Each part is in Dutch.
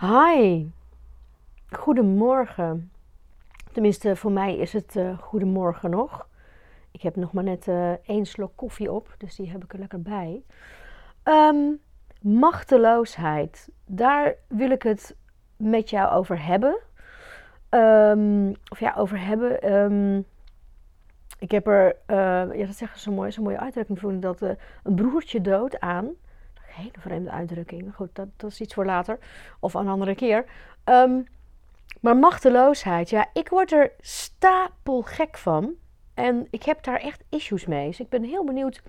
Hi, goedemorgen. Tenminste, voor mij is het uh, goedemorgen nog. Ik heb nog maar net uh, één slok koffie op, dus die heb ik er lekker bij. Um, machteloosheid, daar wil ik het met jou over hebben. Um, of ja, over hebben. Um, ik heb er, uh, ja, dat zeggen ze mooi, zo'n mooie uitdrukking vond dat een broertje dood aan hele vreemde uitdrukking. Goed, dat, dat is iets voor later of een andere keer. Um, maar machteloosheid, ja, ik word er stapelgek van. En ik heb daar echt issues mee. Dus ik ben heel benieuwd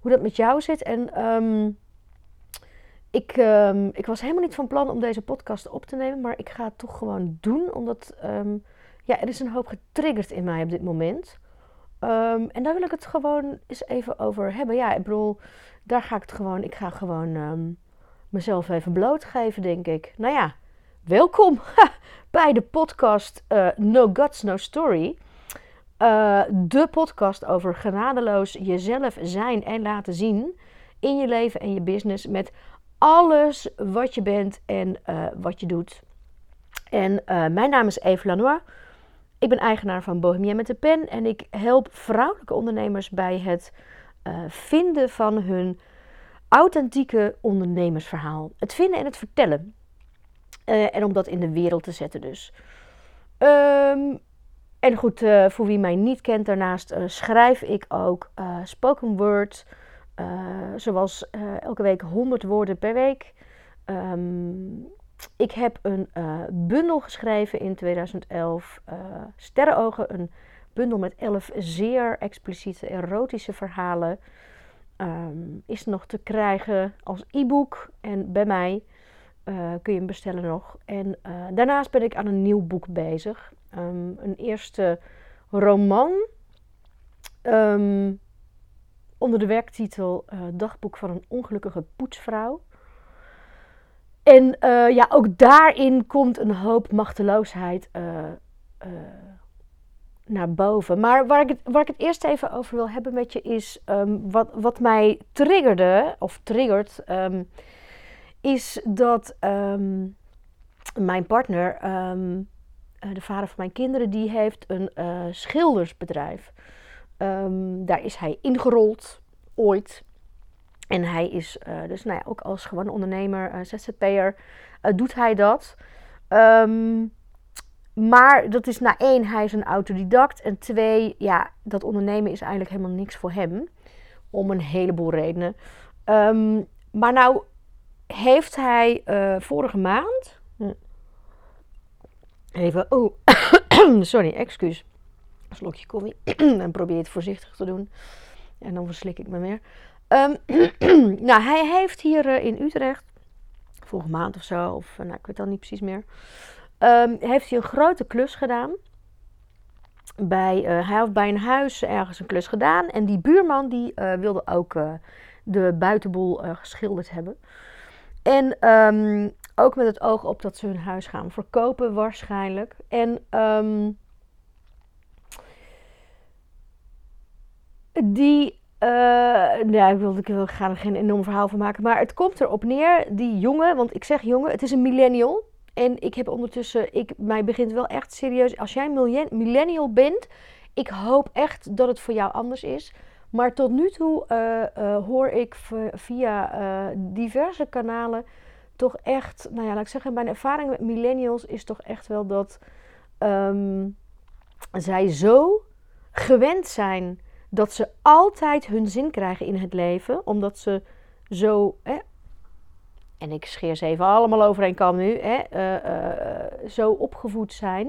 hoe dat met jou zit. En um, ik, um, ik was helemaal niet van plan om deze podcast op te nemen. Maar ik ga het toch gewoon doen. Omdat ja, er is een hoop getriggerd in mij op dit moment. en daar wil ik het gewoon eens even over hebben. Ja, ik bedoel, daar ga ik het gewoon, ik ga gewoon um, mezelf even blootgeven, denk ik. Nou ja, welkom bij de podcast uh, No Guts, No Story. Uh, de podcast over genadeloos jezelf zijn en laten zien in je leven en je business met alles wat je bent en uh, wat je doet. En mijn naam is Eve Lanois. Ik ben eigenaar van Bohemia met de Pen en ik help vrouwelijke ondernemers bij het uh, vinden van hun authentieke ondernemersverhaal. Het vinden en het vertellen. Uh, en om dat in de wereld te zetten dus. Um, en goed, uh, voor wie mij niet kent, daarnaast schrijf ik ook spoken word. zoals elke week 100 woorden per week. Um, ik heb een bundel geschreven in 2011. Sterrenogen, een bundel met 11 zeer expliciete erotische verhalen. Um, is nog te krijgen als e-book. En bij mij uh, kun je hem bestellen nog. En uh, daarnaast ben ik aan een nieuw boek bezig. Um, een eerste roman. Um, onder de werktitel uh, Dagboek van een ongelukkige poetsvrouw. En ja, ook daarin komt een hoop machteloosheid naar boven. Maar waar ik, het, waar ik het eerst even over wil hebben met je is um, wat, wat mij triggerde, of triggert, um, is dat um, mijn partner, uh, de vader van mijn kinderen, die heeft een uh, schildersbedrijf. daar is hij ingerold, ooit. En hij is uh, dus nou ja, ook als gewoon ondernemer, uh, ZZP'er, doet hij dat. Maar dat is na één, hij is een autodidact. En twee, ja, dat ondernemen is eigenlijk helemaal niks voor hem. Om een heleboel redenen. Um, maar nou heeft hij uh, vorige maand. Even, oh, sorry, excuus. Een slokje koffie. en probeer het voorzichtig te doen. En dan verslik ik me meer. Um, nou, hij heeft hier uh, in Utrecht, vorige maand of zo, of nou, ik weet dan niet precies meer um, heeft hij een grote klus gedaan. Bij, uh, hij heeft bij een huis ergens een klus gedaan. En die buurman die uh, wilde ook uh, de buitenboel geschilderd hebben. En um, ook met het oog op dat ze hun huis gaan verkopen waarschijnlijk. En um, die uh, ja, ik wil, ik wil er geen enorm verhaal van maken. Maar het komt erop neer, die jongen, want ik zeg jongen, het is een millennial. En ik heb ondertussen, ik, mij begint wel echt serieus. Als jij millennial bent, ik hoop echt dat het voor jou anders is. Maar tot nu toe uh, uh, hoor ik via uh, diverse kanalen toch echt, nou ja, laat ik zeggen, mijn ervaring met millennials is toch echt wel dat um, zij zo gewend zijn dat ze altijd hun zin krijgen in het leven, omdat ze zo en ik scheer ze even allemaal overheen kan nu, hè, uh, uh, zo opgevoed zijn,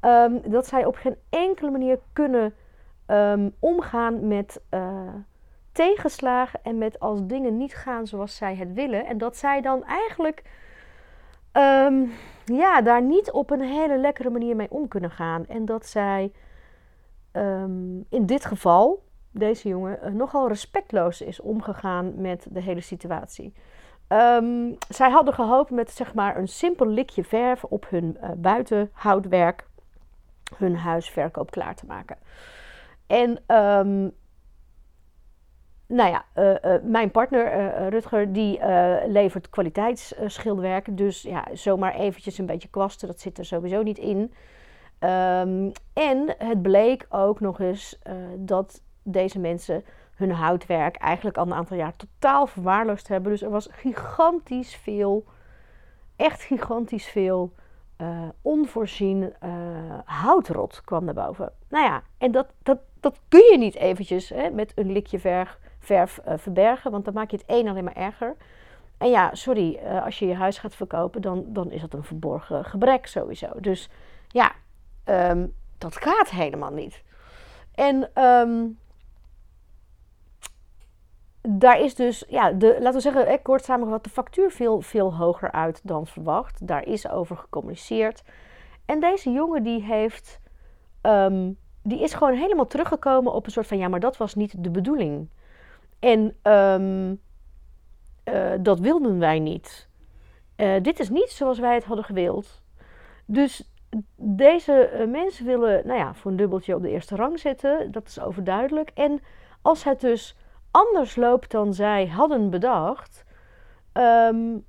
um, dat zij op geen enkele manier kunnen um, omgaan met uh, tegenslagen en met als dingen niet gaan zoals zij het willen. En dat zij dan eigenlijk um, ja, daar niet op een hele lekkere manier mee om kunnen gaan. En dat zij in dit geval, deze jongen, nogal respectloos is omgegaan met de hele situatie. Um, zij hadden gehoopt met zeg maar een simpel likje verf op hun uh, buitenhoutwerk hun huisverkoop klaar te maken. En um, nou ja, eh, eh, mijn partner eh, Rutger, die levert kwaliteitsschilderwerk. dus ja, zomaar eventjes een beetje kwasten, dat zit er sowieso niet in. Ehm, en het bleek ook nog eens dat deze mensen hun houtwerk eigenlijk al een aantal jaar totaal verwaarloosd hebben. Dus er was gigantisch veel, echt gigantisch veel onvoorzien houtrot kwam naar boven. Nou ja, en dat, dat, dat kun je niet eventjes hè, met een likje verf uh, verbergen, want dan maak je het één alleen maar erger. En ja, sorry, als je je huis gaat verkopen, dan, dan is dat een verborgen gebrek sowieso. Dus ja, um, dat gaat helemaal niet. En um, daar is dus, ja, de, laten we zeggen, eh, kort samengevat, de factuur viel veel hoger uit dan verwacht. Daar is over gecommuniceerd. En deze jongen die heeft, um, die is gewoon helemaal teruggekomen op een soort van, ja, maar dat was niet de bedoeling. En um, uh, dat wilden wij niet. Uh, dit is niet zoals wij het hadden gewild. Dus deze uh, mensen willen, nou ja, voor een dubbeltje op de eerste rang zitten. Dat is overduidelijk. En als het dus anders loopt dan zij hadden bedacht, um,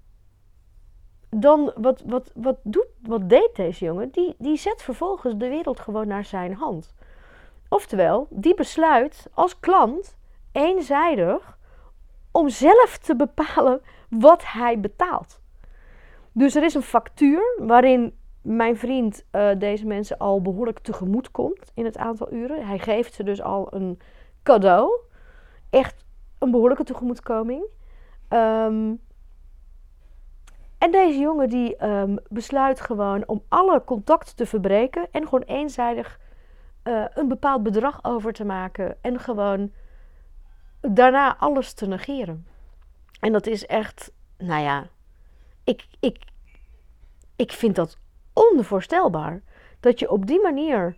dan wat, wat, wat, doet, wat deed deze jongen? Die, die zet vervolgens de wereld gewoon naar zijn hand. Oftewel, die besluit als klant eenzijdig om zelf te bepalen wat hij betaalt. Dus er is een factuur waarin mijn vriend uh, deze mensen al behoorlijk tegemoet komt in het aantal uren. Hij geeft ze dus al een cadeau. Echt een behoorlijke tegemoetkoming. Um, en deze jongen die um, besluit gewoon om alle contacten te verbreken en gewoon eenzijdig uh, een bepaald bedrag over te maken en gewoon daarna alles te negeren. En dat is echt, nou ja, ik, ik, ik vind dat onvoorstelbaar. Dat je op die manier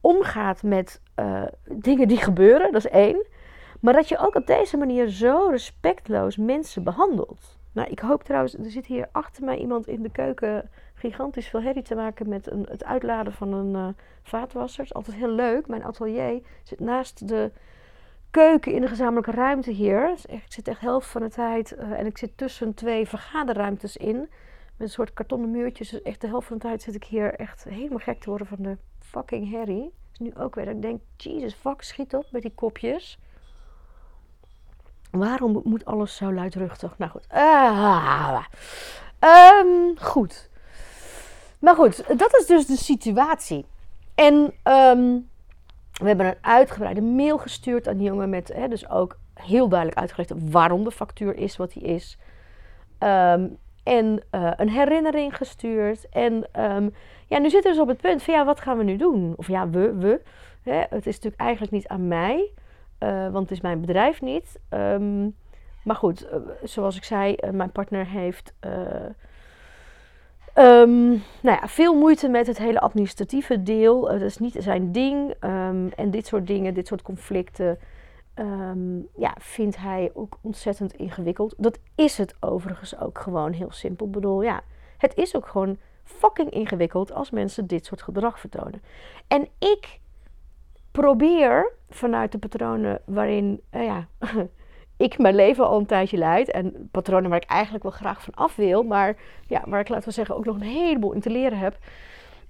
omgaat met uh, dingen die gebeuren, dat is één. Maar dat je ook op deze manier zo respectloos mensen behandelt. Nou, ik hoop trouwens, er zit hier achter mij iemand in de keuken gigantisch veel herrie te maken met een, het uitladen van een uh, vaatwasser. Het is altijd heel leuk. Mijn atelier zit naast de keuken in de gezamenlijke ruimte hier. ik zit echt helft van de tijd uh, en ik zit tussen twee vergaderruimtes in. Met een soort kartonnen muurtjes. Dus echt de helft van de tijd zit ik hier echt helemaal gek te worden van de fucking herrie. Dus nu ook weer. Ik denk, Jesus fuck, schiet op met die kopjes. Waarom moet alles zo luidruchtig? Nou goed. Ah, um, goed. Maar goed, dat is dus de situatie. En um, we hebben een uitgebreide mail gestuurd aan die jongen met hè, dus ook heel duidelijk uitgelegd waarom de factuur is wat die is. Um, en uh, een herinnering gestuurd. En ja, nu zitten we dus op het punt van ja, wat gaan we nu doen? Of ja, we, we. Hè, het is natuurlijk eigenlijk niet aan mij, uh, want het is mijn bedrijf niet. Um, maar goed, uh, zoals ik zei, mijn partner heeft Um, nou ja, veel moeite met het hele administratieve deel. Dat is niet zijn ding. Um, en dit soort dingen, dit soort conflicten, ja, vindt hij ook ontzettend ingewikkeld. Dat is het overigens ook gewoon heel simpel. Ik bedoel, ja, het is ook gewoon fucking ingewikkeld als mensen dit soort gedrag vertonen. En ik probeer vanuit de patronen waarin, uh, ja, ik mijn leven al een tijdje leid. En patronen waar ik eigenlijk wel graag van af wil. Maar ja, waar ik laten we zeggen ook nog een heleboel in te leren heb.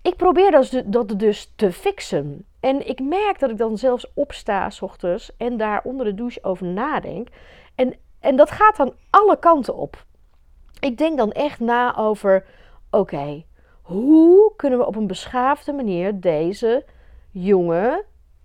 Ik probeer dat, dat dus te fixen. En ik merk dat ik dan zelfs opsta s ochtends en daar onder de douche over nadenk. En, en dat gaat dan alle kanten op. Ik denk dan echt na over: oké, hoe kunnen we op een beschaafde manier deze jongen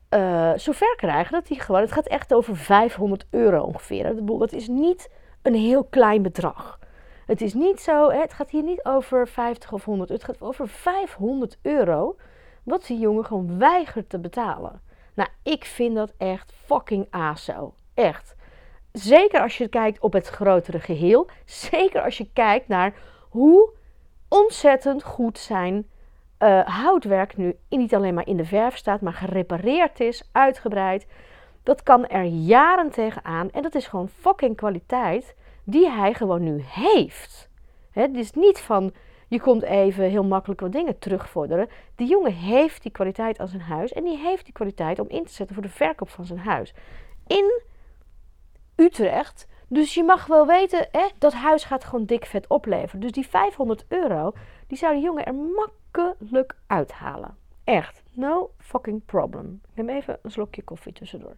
uh, zover krijgen dat hij gewoon. Het gaat echt over 500 euro ongeveer. Dat is niet een heel klein bedrag. Het is niet zo, het gaat hier niet over 50 of 100, het gaat over 500 euro. Wat die jongen gewoon weigert te betalen. Nou, ik vind dat echt fucking aso. Echt. Zeker als je kijkt op het grotere geheel. Zeker als je kijkt naar hoe ontzettend goed zijn uh, houtwerk nu niet alleen maar in de verf staat, maar gerepareerd is, uitgebreid. Dat kan er jaren tegenaan en dat is gewoon fucking kwaliteit die hij gewoon nu heeft. Het is niet van je komt even heel makkelijk wat dingen terugvorderen. De jongen heeft die kwaliteit aan zijn huis en die heeft die kwaliteit om in te zetten voor de verkoop van zijn huis. In Utrecht. Dus je mag wel weten, hè, dat huis gaat gewoon dik vet opleveren. Dus die 500 euro, die zou die jongen er makkelijk uithalen. Echt, no fucking problem. Ik neem even een slokje koffie tussendoor.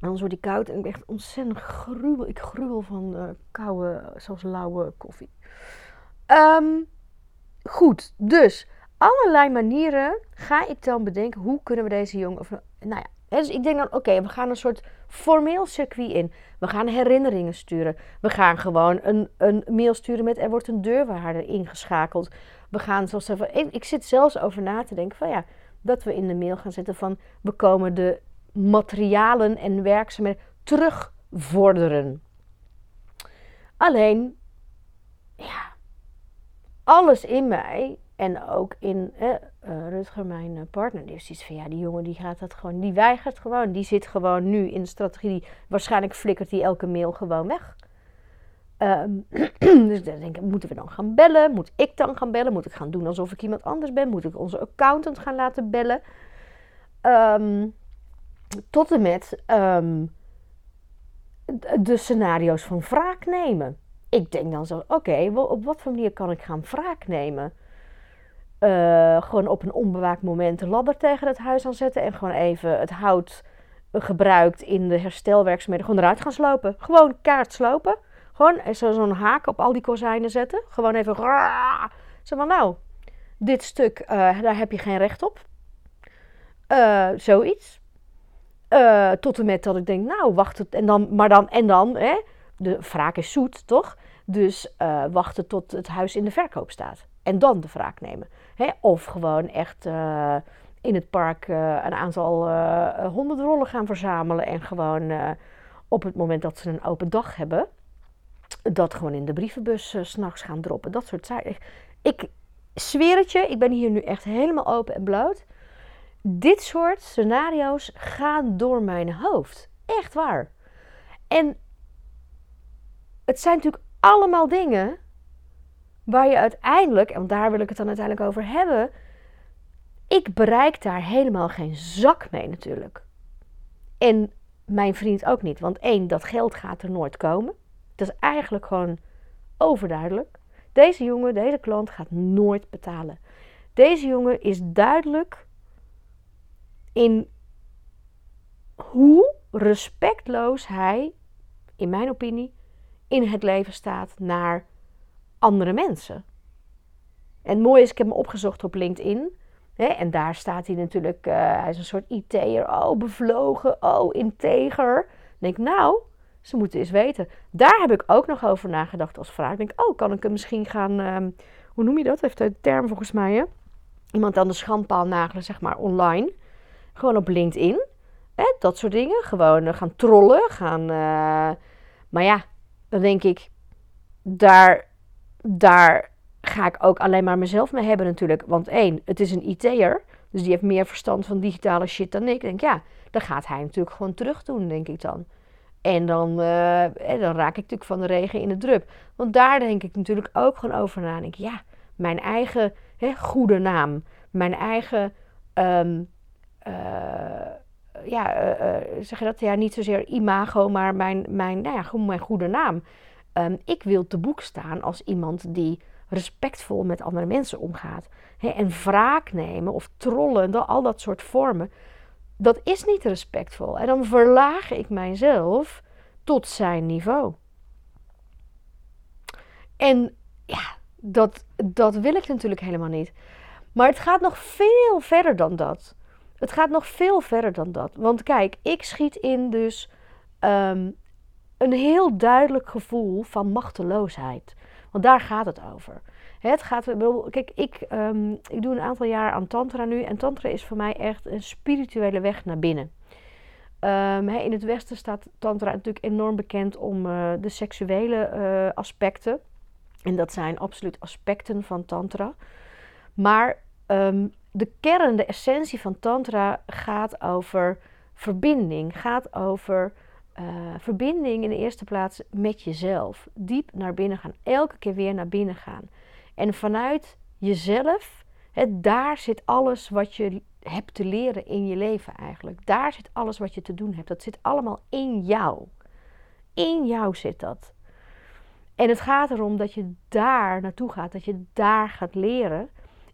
Anders wordt die koud en ik ben echt ontzettend gruwel. Ik gruwel van uh, koude, zelfs lauwe koffie. Ehm, goed, dus allerlei manieren ga ik dan bedenken hoe kunnen we deze jongen. Of, nou ja, dus ik denk dan, oké, we gaan een soort formeel circuit in. We gaan herinneringen sturen. We gaan gewoon een, een mail sturen met er wordt een deurwaarder ingeschakeld. We gaan zoals even, ik zit zelfs over na te denken van ja, dat we in de mail gaan zetten van we komen de materialen en werkzaamheden terugvorderen. Alleen, ja, alles in mij en ook in Rutger, mijn eh, partner, die is iets van ja, die jongen die gaat dat gewoon, die weigert gewoon. Die zit gewoon nu in de strategie. Waarschijnlijk flikkert die elke mail gewoon weg. Um, dus dan denk ik, moeten we dan gaan bellen? Moet ik dan gaan bellen? Moet ik gaan doen alsof ik iemand anders ben? Moet ik onze accountant gaan laten bellen? Um, tot en met um, de scenario's van wraak nemen. Ik denk dan zo, oké, op wat voor manier kan ik gaan wraak nemen? Uh, gewoon op een onbewaakt moment een ladder tegen het huis aanzetten en gewoon even het hout gebruikt in de herstelwerkzaamheden gewoon eruit gaan slopen. Gewoon kaart slopen. Gewoon zo'n haak op al die kozijnen zetten. Gewoon even. Zeg maar, nou, dit stuk, uh, daar heb je geen recht op. Uh, zoiets. Tot en met dat ik denk, nou, wacht het. En dan, maar dan, en dan, hè, de wraak is zoet, toch? Dus wachten tot het huis in de verkoop staat. En dan de wraak nemen. Hè? Of gewoon echt uh, in het park een aantal honderdrollen gaan verzamelen. En gewoon op het moment dat ze een open dag hebben, dat gewoon in de brievenbus s'nachts gaan droppen. Dat soort zaken. Ik, ik zweer het je, ik ben hier nu echt helemaal open en bloot. Dit soort scenario's gaan door mijn hoofd. Echt waar. En het zijn natuurlijk allemaal dingen waar je uiteindelijk, en daar wil ik het dan uiteindelijk over hebben, ik bereik daar helemaal geen zak mee natuurlijk. En mijn vriend ook niet, want één, dat geld gaat er nooit komen. Dat is eigenlijk gewoon overduidelijk. Deze jongen, deze klant gaat nooit betalen. Deze jongen is duidelijk in hoe respectloos hij, in mijn opinie, in het leven staat naar andere mensen. En het mooie is, ik heb hem opgezocht op LinkedIn. Hè, en daar staat hij natuurlijk, uh, hij is een soort IT'er. Oh, bevlogen, oh, integer. Denk nou, ze moeten eens weten. Daar heb ik ook nog over nagedacht als vraag. Ik denk, oh, kan ik hem misschien gaan, um, hoe noem je dat? Heeft een term volgens mij, hè? Iemand aan de schandpaal nagelen, zeg maar, online. Gewoon op LinkedIn. Hè, dat soort dingen. Gewoon uh, gaan trollen. Gaan, uh, maar ja, dan denk ik, daar, daar ga ik ook alleen maar mezelf mee hebben natuurlijk. Want één, het is een IT'er. Dus die heeft meer verstand van digitale shit dan ik. Denk, ja, dan gaat hij natuurlijk gewoon terug doen, denk ik dan. En dan, uh, dan raak ik natuurlijk van de regen in de drup. Want daar denk ik natuurlijk ook gewoon over na. Denk ja, mijn eigen hè, goede naam. Mijn eigen um, uh, ja, uh, zeg je dat? Ja, niet zozeer imago, maar mijn, mijn, nou ja, mijn goede naam. Um, ik wil te boek staan als iemand die respectvol met andere mensen omgaat. En wraak nemen of trollen, al dat soort vormen, dat is niet respectvol. En dan verlaag ik mijzelf tot zijn niveau. En ja, dat, dat wil ik natuurlijk helemaal niet. Maar het gaat nog veel verder dan dat. Het gaat nog veel verder dan dat. Want kijk, ik schiet in dus um, een heel duidelijk gevoel van machteloosheid. Want daar gaat het over. Het gaat, kijk, ik, um, ik doe een aantal jaar aan Tantra nu. En Tantra is voor mij echt een spirituele weg naar binnen. Um, in het Westen staat Tantra natuurlijk enorm bekend om uh, de seksuele uh, aspecten. En dat zijn absoluut aspecten van Tantra. Maar um, de kern, de essentie van Tantra gaat over verbinding. Gaat over uh, verbinding in de eerste plaats met jezelf. Diep naar binnen gaan. Elke keer weer naar binnen gaan. En vanuit jezelf, he, daar zit alles wat je hebt te leren in je leven eigenlijk. Daar zit alles wat je te doen hebt. Dat zit allemaal in jou. In jou zit dat. En het gaat erom dat je daar naartoe gaat, dat je daar gaat leren.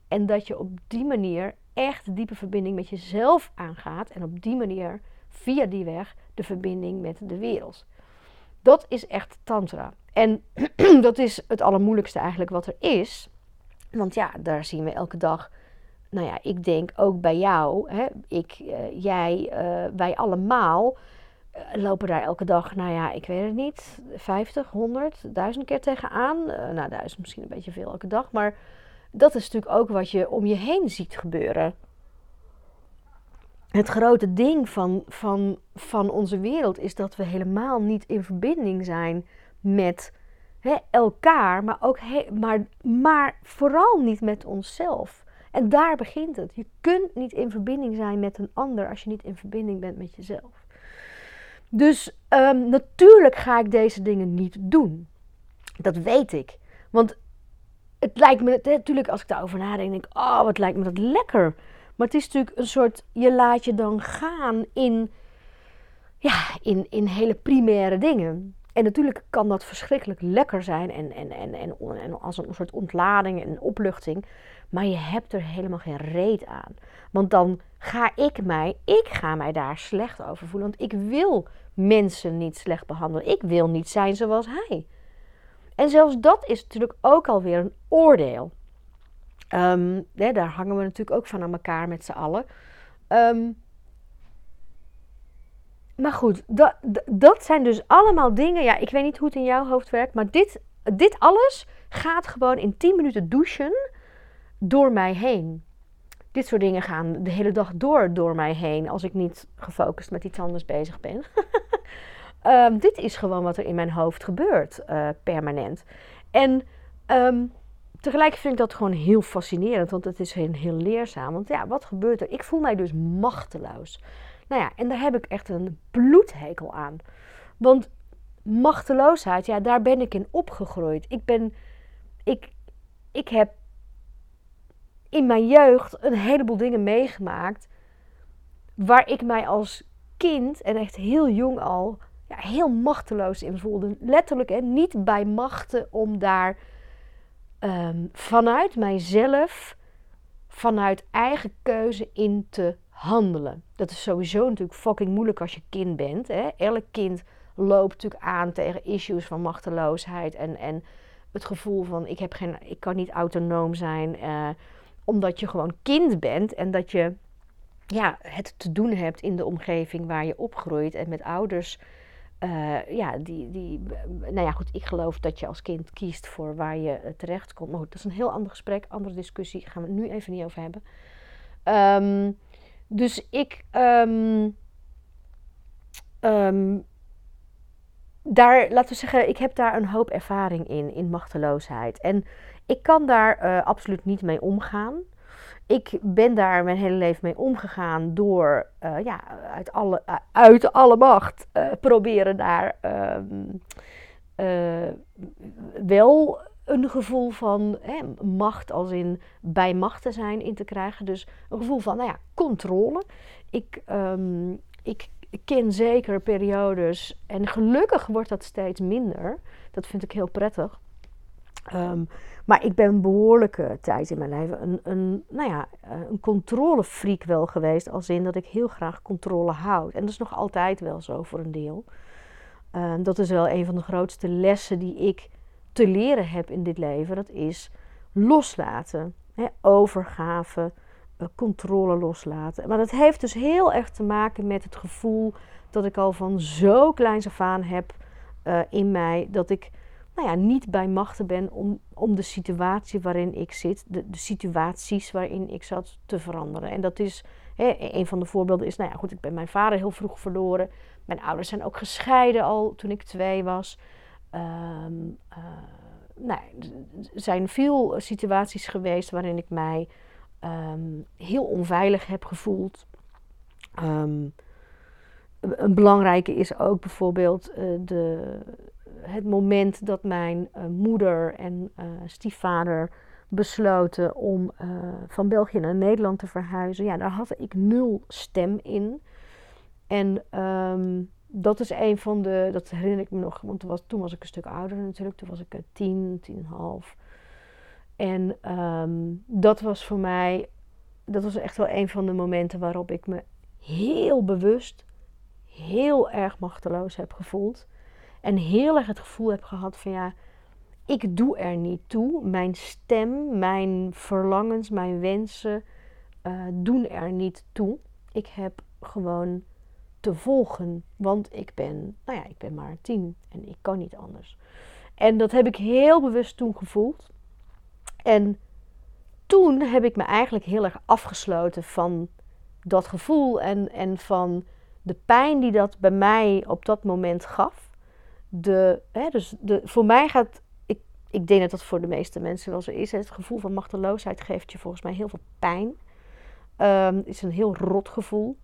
En dat je op die manier echt diepe verbinding met jezelf aangaat. En op die manier, via die weg, de verbinding met de wereld. Dat is echt tantra. En dat is het allermoeilijkste eigenlijk wat er is. Want ja, daar zien we elke dag. Nou ja, ik denk ook bij jou, hè, ik, uh, jij, uh, wij allemaal uh, lopen daar elke dag, nou ja, ik weet het niet, 50, 100, 1000 keer tegenaan. nou, duizend misschien een beetje veel elke dag, maar dat is natuurlijk ook wat je om je heen ziet gebeuren. Het grote ding van, van, van onze wereld is dat we helemaal niet in verbinding zijn met hè, elkaar, maar, ook maar, maar vooral niet met onszelf. En daar begint het. Je kunt niet in verbinding zijn met een ander als je niet in verbinding bent met jezelf. Dus um, natuurlijk ga ik deze dingen niet doen. Dat weet ik. Want het lijkt me, natuurlijk als ik daarover nadenk, denk ik, oh wat lijkt me dat lekker. Maar het is natuurlijk een soort, je laat je dan gaan in, ja, in, in hele primaire dingen. En natuurlijk kan dat verschrikkelijk lekker zijn en, en, en, en, als een soort ontlading en opluchting. Maar je hebt er helemaal geen reet aan. Want dan ga ik mij, ik ga mij daar slecht over voelen. Want ik wil mensen niet slecht behandelen. Ik wil niet zijn zoals hij. En zelfs dat is natuurlijk ook alweer een oordeel. Um, daar hangen we natuurlijk ook van aan elkaar met z'n allen. Um, maar goed, dat, dat zijn dus allemaal dingen. Ja, ik weet niet hoe het in jouw hoofd werkt, maar dit, dit alles gaat gewoon in 10 minuten douchen door mij heen. Dit soort dingen gaan de hele dag door door mij heen als ik niet gefocust met iets anders bezig ben. um, dit is gewoon wat er in mijn hoofd gebeurt, uh, permanent. En tegelijk vind ik dat gewoon heel fascinerend, want het is heel, heel leerzaam. Want ja, wat gebeurt er? Ik voel mij dus machteloos. Nou ja, en daar heb ik echt een bloedhekel aan. Want machteloosheid, ja, daar ben ik in opgegroeid. Ik ben, ik, ik heb in mijn jeugd een heleboel dingen meegemaakt waar ik mij als kind en echt heel jong al ja, heel machteloos in voelde. Letterlijk, hè, niet bij machten om daar um, vanuit mijzelf, vanuit eigen keuze in te handelen. Dat is sowieso natuurlijk fucking moeilijk als je kind bent. Hè? Elk kind loopt natuurlijk aan tegen issues van machteloosheid en, en het gevoel van ik, heb geen, ik kan niet autonoom zijn. Uh, omdat je gewoon kind bent en dat je ja, het te doen hebt in de omgeving waar je opgroeit en met ouders. Uh, ja, die, die, nou ja, goed, ik geloof dat je als kind kiest voor waar je uh, terecht komt. Maar goed, dat is een heel ander gesprek, andere discussie, gaan we het nu even niet over hebben. Um, dus ik. Um, um, daar, laten we zeggen, ik heb daar een hoop ervaring in, in machteloosheid. En ik kan daar uh, absoluut niet mee omgaan. Ik ben daar mijn hele leven mee omgegaan door uh, ja, uit, alle, uh, uit alle macht proberen daar um, wel een gevoel van hè, macht als in bij macht te zijn in te krijgen. Dus een gevoel van, nou ja, controle. Ik, um, ik ken zeker periodes en gelukkig wordt dat steeds minder. Dat vind ik heel prettig. Um, maar ik ben een behoorlijke tijd in mijn leven een, een, nou ja, een controlefreak wel geweest. Als in dat ik heel graag controle houd. En dat is nog altijd wel zo voor een deel. Uh, dat is wel een van de grootste lessen die ik te leren heb in dit leven, dat is loslaten. Hè, overgave, uh, controle loslaten. Maar dat heeft dus heel erg te maken met het gevoel dat ik al van zo kleins af aan heb uh, in mij, dat ik nou ja, niet bij machten ben om, om de situatie waarin ik zit, de, de situaties waarin ik zat, te veranderen. En dat is, hè, een van de voorbeelden is, nou ja, goed, ik ben mijn vader heel vroeg verloren. Mijn ouders zijn ook gescheiden al toen ik twee was. Um, uh, nou, er zijn veel situaties geweest waarin ik mij um, heel onveilig heb gevoeld. Um, een belangrijke is ook bijvoorbeeld uh, de, het moment dat mijn uh, moeder en uh, stiefvader besloten om uh, van België naar Nederland te verhuizen. Ja, daar had ik nul stem in. En um, dat is een van de, dat herinner ik me nog, want toen was, toen was ik een stuk ouder natuurlijk. Toen was ik tien, tien en half. En um, dat was voor mij, dat was echt wel een van de momenten waarop ik me heel bewust, heel erg machteloos heb gevoeld. En heel erg het gevoel heb gehad van ja, ik doe er niet toe. Mijn stem, mijn verlangens, mijn wensen uh, doen er niet toe. Ik heb gewoon te volgen, want ik ben, nou ja, ik ben maar tien en ik kan niet anders. En dat heb ik heel bewust toen gevoeld. En toen heb ik me eigenlijk heel erg afgesloten van dat gevoel en, en van de pijn die dat bij mij op dat moment gaf. De, hè, dus de, voor mij gaat, ik, ik denk dat dat voor de meeste mensen wel zo is. Het gevoel van machteloosheid geeft je volgens mij heel veel pijn. Um, het is een heel rot gevoel.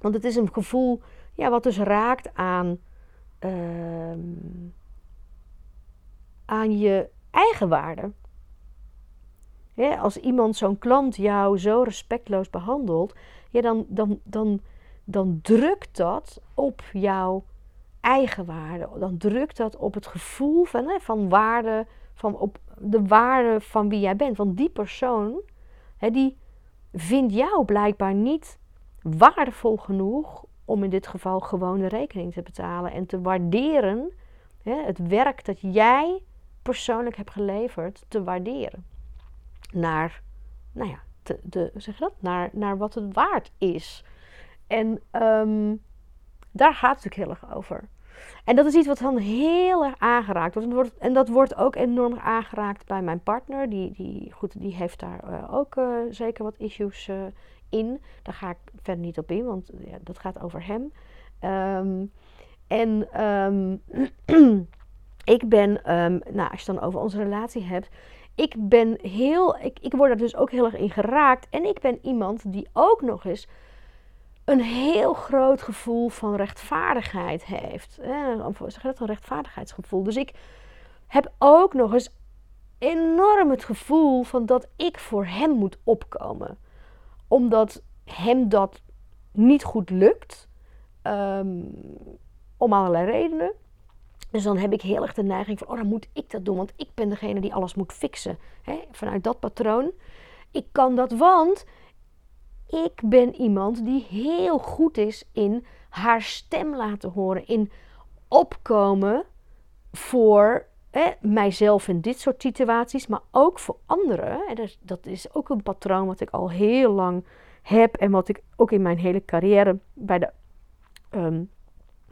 Want het is een gevoel ja, wat dus raakt aan, uh, aan je eigen waarde. als iemand, zo'n klant, jou zo respectloos behandelt, dan, dan, dan, dan drukt dat op jouw eigen waarde. Dan drukt dat op het gevoel van, hè, van waarde, van op de waarde van wie jij bent. Want die persoon, hè, die vindt jou blijkbaar niet waardevol genoeg om in dit geval gewoon de rekening te betalen en te waarderen hè, het werk dat jij persoonlijk hebt geleverd, te waarderen. Naar, nou ja, te, zeg dat? Naar, naar wat het waard is. En um, daar gaat het natuurlijk heel erg over. En dat is iets wat dan heel erg aangeraakt wordt. En dat wordt, ook enorm aangeraakt bij mijn partner. Die, die, goed, die heeft daar uh, ook uh, zeker wat issues uh, in. Daar ga ik verder niet op in, want ja, dat gaat over hem. Um, en um, ik ben, um, nou, als je dan over onze relatie hebt, ik ben heel, ik, ik word er dus ook heel erg in geraakt. En ik ben iemand die ook nog eens een heel groot gevoel van rechtvaardigheid heeft. Zeg dat een rechtvaardigheidsgevoel. Dus ik heb ook nog eens enorm het gevoel van dat ik voor hem moet opkomen omdat hem dat niet goed lukt. Um, om allerlei redenen. Dus dan heb ik heel erg de neiging van, oh dan moet ik dat doen, want ik ben degene die alles moet fixen. Vanuit dat patroon. Ik kan dat, want ik ben iemand die heel goed is in haar stem laten horen, in opkomen voor hè, mijzelf in dit soort situaties, maar ook voor anderen. En dat is ook een patroon wat ik al heel lang heb en wat ik ook in mijn hele carrière bij de. Um,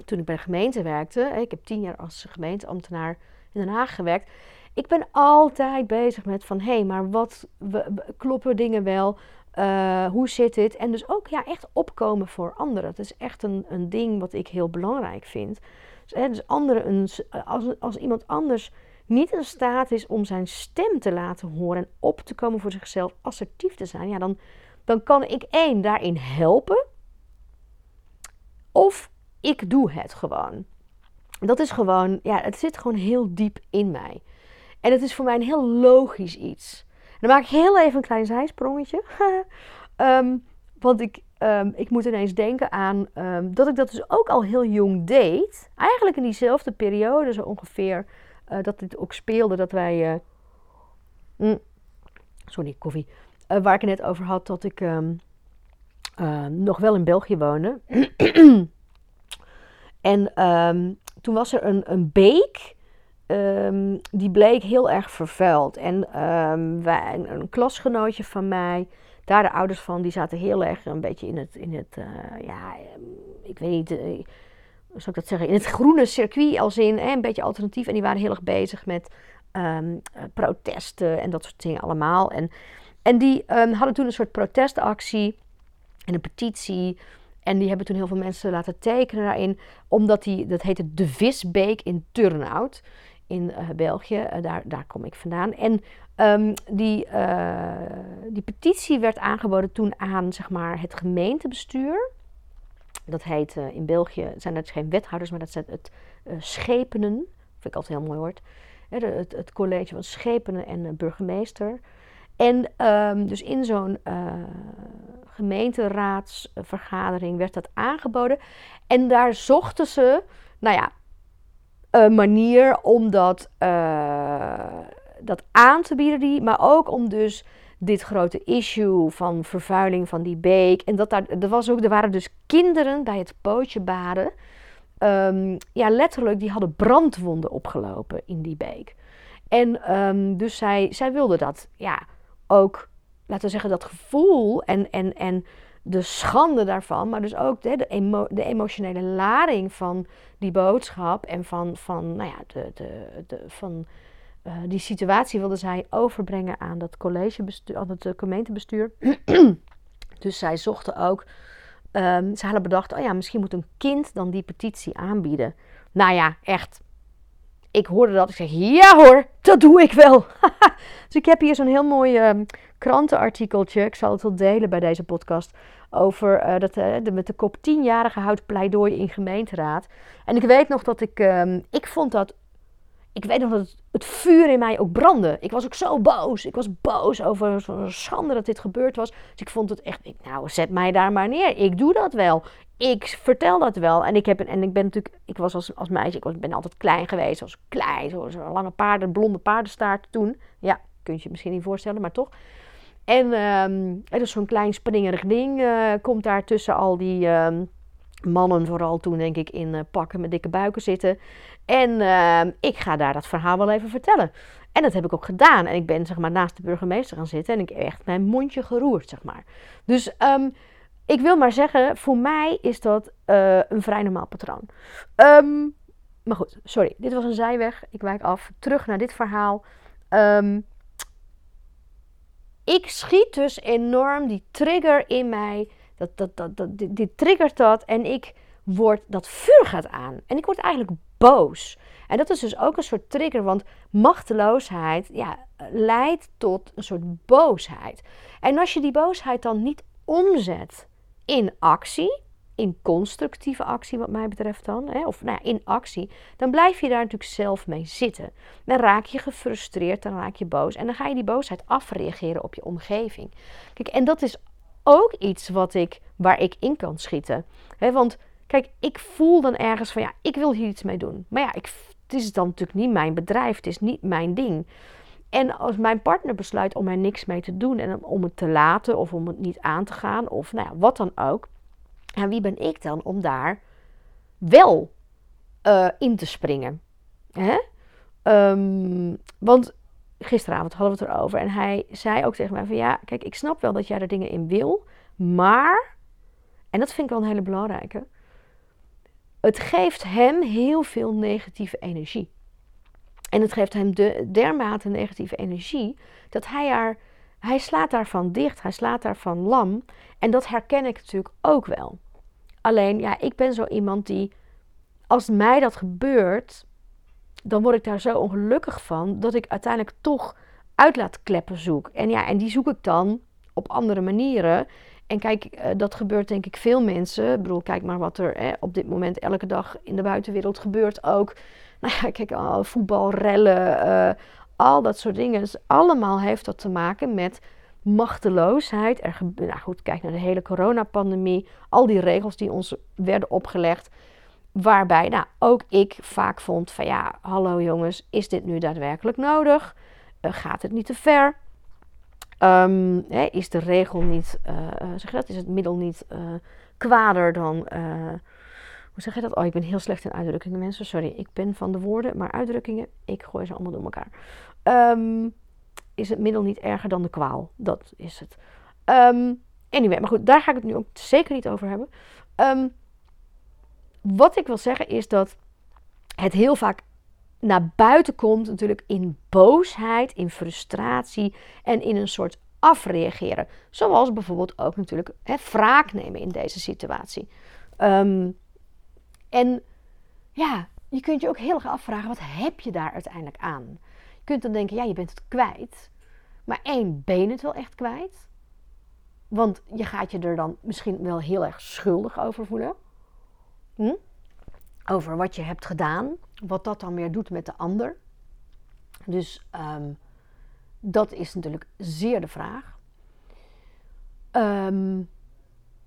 toen ik bij de gemeente werkte, ik heb tien jaar als gemeenteambtenaar in Den Haag gewerkt. Ik ben altijd bezig met van hé, hey, maar wat kloppen dingen wel? Uh, hoe zit dit? En dus ook ja, echt opkomen voor anderen. Dat is echt een, een ding wat ik heel belangrijk vind. Dus, dus anderen een, als, als iemand anders niet in staat is om zijn stem te laten horen en op te komen voor zichzelf, assertief te zijn, ja, dan, dan kan ik één daarin helpen. Of ik doe het gewoon. Dat is gewoon, ja, het zit gewoon heel diep in mij. En het is voor mij een heel logisch iets. Dan maak ik heel even een klein zijsprongetje. um, want ik, um, ik moet ineens denken aan um, dat ik dat dus ook al heel jong deed. Eigenlijk in diezelfde periode zo ongeveer uh, dat dit ook speelde. Dat wij... Uh, mm, sorry, koffie. Uh, waar ik het net over had dat ik nog wel in België woonde. en toen was er een, een beek... Um, die bleek heel erg vervuild. En um, wij, een, klasgenootje van mij, daar de ouders van, die zaten heel erg een beetje in het, in het uh, ja, ik weet niet, uh, hoe zou ik dat zeggen, in het groene circuit als in, een beetje alternatief. En die waren heel erg bezig met um, protesten en dat soort dingen allemaal. En, en die hadden toen een soort protestactie en een petitie. En die hebben toen heel veel mensen laten tekenen daarin. Omdat die, dat heette de Visbeek in Turnhout in uh, België. Uh, daar, daar kom ik vandaan. En um, die, uh, die petitie werd aangeboden toen aan zeg maar, het gemeentebestuur. Dat heet in België, zijn het geen wethouders, maar dat zijn het schepenen. Vind ik altijd heel mooi woord. het, het, college van schepenen en burgemeester. En ehm, dus in zo'n gemeenteraadsvergadering werd dat aangeboden. En daar zochten ze, nou ja, een manier om dat, dat aan te bieden, die, maar ook om dus dit grote issue van vervuiling van die beek. En dat daar, er, was ook, er waren dus kinderen bij het pootje baden. Ehm, ja, letterlijk, die hadden brandwonden opgelopen in die beek. En ehm, dus zij, zij wilde dat, ja, ook, laten we zeggen, dat gevoel en, en, en de schande daarvan, maar dus ook de, de, de emotionele lading van die boodschap en van, van, nou ja, de, de, de, van uh, die situatie wilde zij overbrengen aan dat collegebestuur, aan het gemeentebestuur. dus zij zochten ook, um, ze hadden bedacht, oh ja, misschien moet een kind dan die petitie aanbieden. Nou ja, echt. Ik hoorde dat, ik zeg, ja hoor, dat doe ik wel. dus ik heb hier zo'n heel mooi um, krantenartikeltje, ik zal het wel delen bij deze podcast, over uh, dat, uh, de, met de kop 10-jarige houdt pleidooi in gemeenteraad. En ik weet nog dat ik, um, ik vond dat ik weet nog dat het, het, vuur in mij ook brandde. Ik was ook zo boos. Ik was boos over zo'n schande dat dit gebeurd was. Dus ik vond het echt, nou zet mij daar maar neer. Ik doe dat wel. Ik vertel dat wel. En ik, heb, en ik ben natuurlijk, ik was als, als meisje, ik was, ben altijd klein geweest. Als klein, zo'n zo lange paarden, blonde paardenstaart toen. Ja, kun je je misschien niet voorstellen, maar toch. En um, er is zo'n klein springerig ding uh, komt daar tussen al die... Um, mannen vooral toen denk ik in uh, pakken met dikke buiken zitten. En ehm, ik ga daar dat verhaal wel even vertellen. En dat heb ik ook gedaan. En ik ben zeg maar naast de burgemeester gaan zitten en ik heb echt mijn mondje geroerd, zeg maar. Dus um, ik wil maar zeggen, voor mij is dat uh, een vrij normaal patroon. Um, maar goed, sorry, dit was een zijweg. Ik wijk af. Terug naar dit verhaal. ik schiet dus enorm die trigger in mij. Dat, dat, dat, dat, dit, dit triggert dat. En ik word, dat vuur gaat aan. En ik word eigenlijk boos. En dat is dus ook een soort trigger, want machteloosheid ja, leidt tot een soort boosheid. En als je die boosheid dan niet omzet in actie, in constructieve actie wat mij betreft dan, hè, of nou ja, in actie, dan blijf je daar natuurlijk zelf mee zitten. Dan raak je gefrustreerd, dan raak je boos en dan ga je die boosheid afreageren op je omgeving. Kijk, en dat is ook iets wat ik, waar ik in kan schieten. Hè, want Kijk, ik voel dan ergens van ja, ik wil hier iets mee doen. Maar ja, ik, het is dan natuurlijk niet mijn bedrijf, het is niet mijn ding. En als mijn partner besluit om er niks mee te doen en om het te laten of om het niet aan te gaan of nou ja, wat dan ook. En wie ben ik dan om daar wel uh, in te springen? Hè? Um, want gisteravond hadden we het erover en hij zei ook tegen mij van ja, kijk, ik snap wel dat jij er dingen in wil, maar, en dat vind ik wel een hele belangrijke, het geeft hem heel veel negatieve energie. En het geeft hem de, dermate negatieve energie dat hij, er, hij slaat daarvan dicht, hij slaat daarvan lam. En dat herken ik natuurlijk ook wel. Alleen, ja, ik ben zo iemand die, als mij dat gebeurt, dan word ik daar zo ongelukkig van dat ik uiteindelijk toch uitlaatkleppen zoek. En ja, en die zoek ik dan op andere manieren. En kijk, eh, dat gebeurt denk ik veel mensen. Ik bedoel, kijk maar wat er op dit moment elke dag in de buitenwereld gebeurt ook. Nou ja, kijk, voetbalrellen, uh, al dat soort dingen. Dus allemaal heeft dat te maken met machteloosheid. Er, nou goed, kijk naar de hele coronapandemie. Al die regels die ons werden opgelegd. Waarbij nou, ook ik vaak vond van ja, hallo jongens, is dit nu daadwerkelijk nodig? Gaat het niet te ver? Um, hè, is de regel niet, uh, zeg je dat, is het middel niet uh, kwader dan, hoe zeg je dat? Oh, ik ben heel slecht in uitdrukkingen, mensen. Sorry, ik ben van de woorden, maar uitdrukkingen, ik gooi ze allemaal door elkaar. Um, is het middel niet erger dan de kwaal? Dat is het. Um, anyway, maar goed, daar ga ik het nu ook zeker niet over hebben. wat ik wil zeggen is dat het heel vaak naar buiten komt natuurlijk in boosheid, in frustratie en in een soort afreageren. Zoals bijvoorbeeld ook natuurlijk hè, wraak nemen in deze situatie. Um, en ja, je kunt je ook heel erg afvragen, wat heb je daar uiteindelijk aan? Je kunt dan denken, ja, je bent het kwijt. Maar één, ben je het wel echt kwijt? Want je gaat je er dan misschien wel heel erg schuldig over voelen. Hm? Over wat je hebt gedaan wat dat dan weer doet met de ander. Dus ehm, dat is natuurlijk zeer de vraag. Ehm,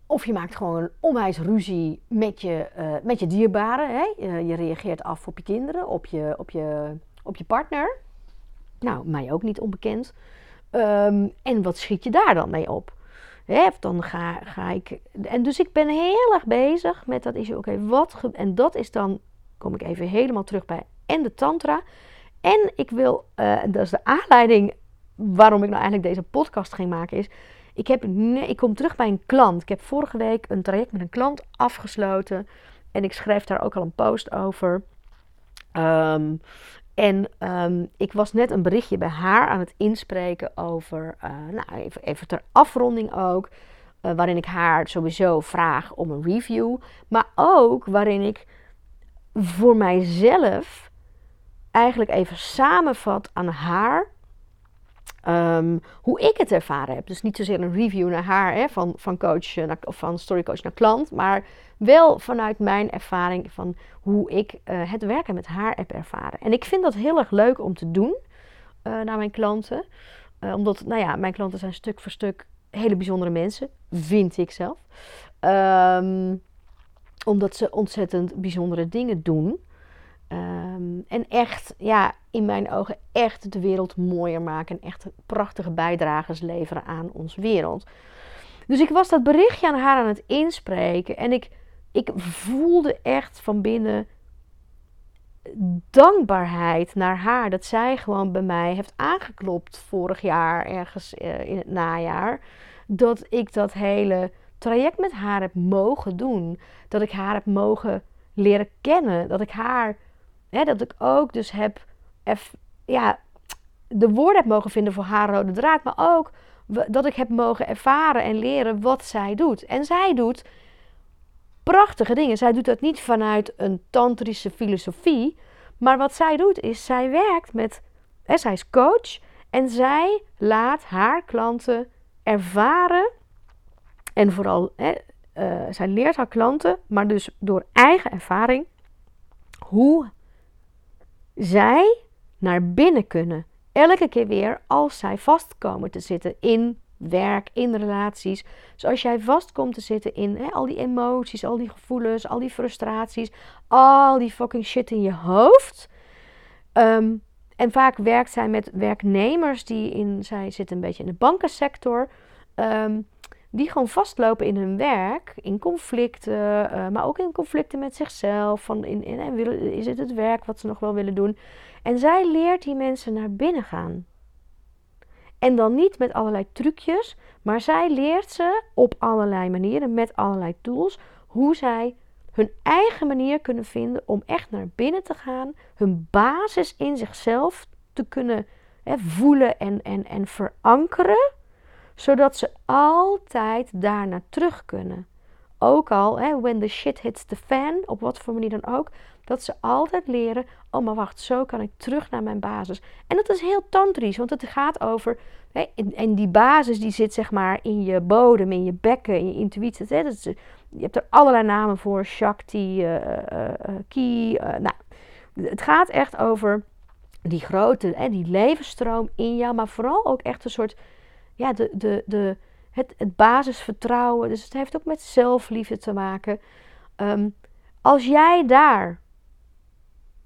of je maakt gewoon een onwijs ruzie met je, uh, met je dierbaren. Hè? je reageert af op je kinderen, op je, op je, op je partner. Nou, mij ook niet onbekend. Ehm, en wat schiet je daar dan mee op? Hè, dan ga, ga ik. En dus ik ben heel erg bezig met dat issue. Oké, wat. En dat is dan. Kom ik even helemaal terug bij. En de Tantra. En ik wil. Uh, dat is de aanleiding waarom ik nou eigenlijk deze podcast ging maken. Is. Ik, heb, ik kom terug bij een klant. Ik heb vorige week een traject met een klant afgesloten. En ik schrijf daar ook al een post over. Um, en ehm, ik was net een berichtje bij haar aan het inspreken over, uh, nou even, even ter afronding ook, uh, waarin ik haar sowieso vraag om een review, maar ook waarin ik voor mijzelf eigenlijk even samenvat aan haar um, hoe ik het ervaren heb. Dus niet zozeer een review naar haar, hè, van, van coach naar, of van storycoach naar klant, maar wel vanuit mijn ervaring van hoe ik uh, het werken met haar heb ervaren. En ik vind dat heel erg leuk om te doen uh, naar mijn klanten. Omdat, nou ja, mijn klanten zijn stuk voor stuk hele bijzondere mensen, vind ik zelf. Um, omdat ze ontzettend bijzondere dingen doen. Um, en echt, ja, in mijn ogen echt de wereld mooier maken. En echt prachtige bijdragers leveren aan onze wereld. Dus ik was dat berichtje aan haar aan het inspreken. En ik, ik voelde echt van binnen dankbaarheid naar haar. Dat zij gewoon bij mij heeft aangeklopt vorig jaar, ergens uh, in het najaar. Dat ik dat hele traject met haar heb mogen doen. Dat ik haar heb mogen leren kennen. Dat ik haar, hè, dat ik ook dus heb, ja, de woorden heb mogen vinden voor haar rode draad. Maar ook dat ik heb mogen ervaren en leren wat zij doet. En zij doet prachtige dingen. Zij doet dat niet vanuit een tantrische filosofie. Maar wat zij doet is, zij werkt met, hè, zij is coach en zij laat haar klanten ervaren. En vooral, hè, uh, zij leert haar klanten, maar dus door eigen ervaring, hoe zij naar binnen kunnen. Elke keer weer als zij vastkomen te zitten in werk, in relaties. Dus als jij vast komt te zitten in hè, al die emoties, al die gevoelens, al die frustraties, al die fucking shit in je hoofd. Ehm, en vaak werkt zij met werknemers die in, zij zitten een beetje in de bankensector. Um, die gewoon vastlopen in hun werk, in conflicten, uh, maar ook in conflicten met zichzelf. Van in, in, is het het werk wat ze nog wel willen doen? En zij leert die mensen naar binnen gaan. En dan niet met allerlei trucjes, maar zij leert ze op allerlei manieren, met allerlei tools, hoe zij hun eigen manier kunnen vinden om echt naar binnen te gaan, hun basis in zichzelf te kunnen hè, voelen en, en, en verankeren, zodat ze altijd daarna terug kunnen. Ook al, hè, when the shit hits the fan, op wat voor manier dan ook, dat ze altijd leren, oh maar wacht, zo kan ik terug naar mijn basis. En dat is heel tantrisch, want het gaat over, hè, en, die basis die zit zeg maar in je bodem, in je bekken, in je intuïtie. Hè, dat je hebt er allerlei namen voor, Shakti, uh, uh, Ki. nou, het gaat echt over die grote, hè, die levensstroom in jou, maar vooral ook echt een soort, ja, de, de, de, het, het basisvertrouwen. Dus het heeft ook met zelfliefde te maken. Um, als jij daar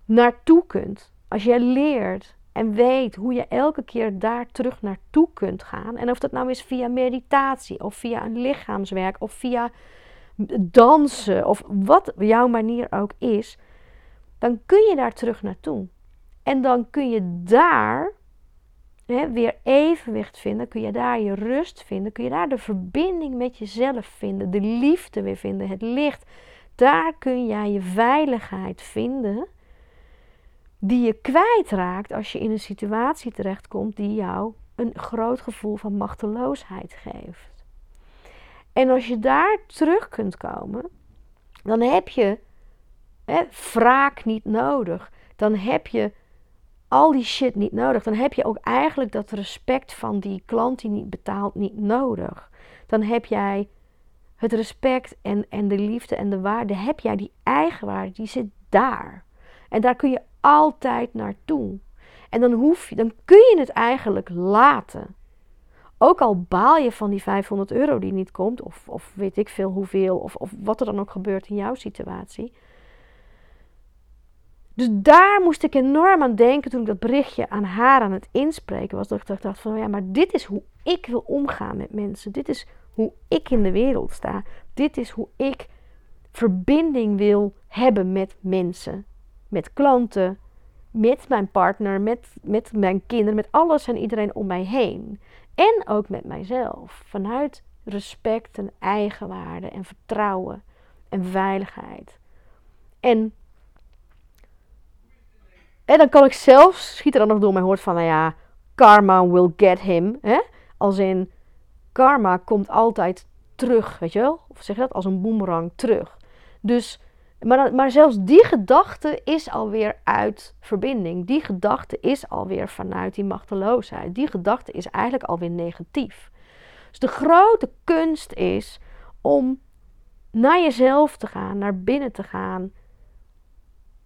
naartoe kunt. Als jij leert en weet hoe je elke keer daar terug naartoe kunt gaan. En of dat nou is via meditatie of via een lichaamswerk of via dansen of wat jouw manier ook is. Dan kun je daar terug naartoe. En dan kun je daar hè, weer evenwicht vinden. Kun je daar je rust vinden. Kun je daar de verbinding met jezelf vinden. De liefde weer vinden. Het licht. Daar kun jij je veiligheid vinden die je kwijtraakt als je in een situatie terechtkomt die jou een groot gevoel van machteloosheid geeft. En als je daar terug kunt komen, dan heb je hè, wraak niet nodig. Dan heb je al die shit niet nodig. Dan heb je ook eigenlijk dat respect van die klant die niet betaalt niet nodig. Dan heb jij het respect en, en de liefde en de waarde. Heb jij die eigenwaarde, die zit daar. En daar kun je altijd naartoe. En dan, hoef je, dan kun je het eigenlijk laten. Ook al baal je van die 500 euro die niet komt, of, of weet ik veel hoeveel, of, of wat er dan ook gebeurt in jouw situatie. Dus daar moest ik enorm aan denken toen ik dat berichtje aan haar aan het inspreken was. Dat ik dacht van ja, maar dit is hoe ik wil omgaan met mensen. Dit is hoe ik in de wereld sta. Dit is hoe ik verbinding wil hebben met mensen. Met klanten, met mijn partner, met, met mijn kinderen, met alles en iedereen om mij heen. En ook met mijzelf. Vanuit respect en eigenwaarde en vertrouwen en veiligheid. En, en dan kan ik zelf, schiet er dan nog door mijn hoofd van, nou ja, karma will get him. Hè? Als in, karma komt altijd terug, weet je wel? Of zeg je dat? Als een boemerang terug. Dus, maar, maar zelfs die gedachte is alweer uit verbinding. Die gedachte is alweer vanuit die machteloosheid. Die gedachte is eigenlijk alweer negatief. Dus de grote kunst is om naar jezelf te gaan, naar binnen te gaan.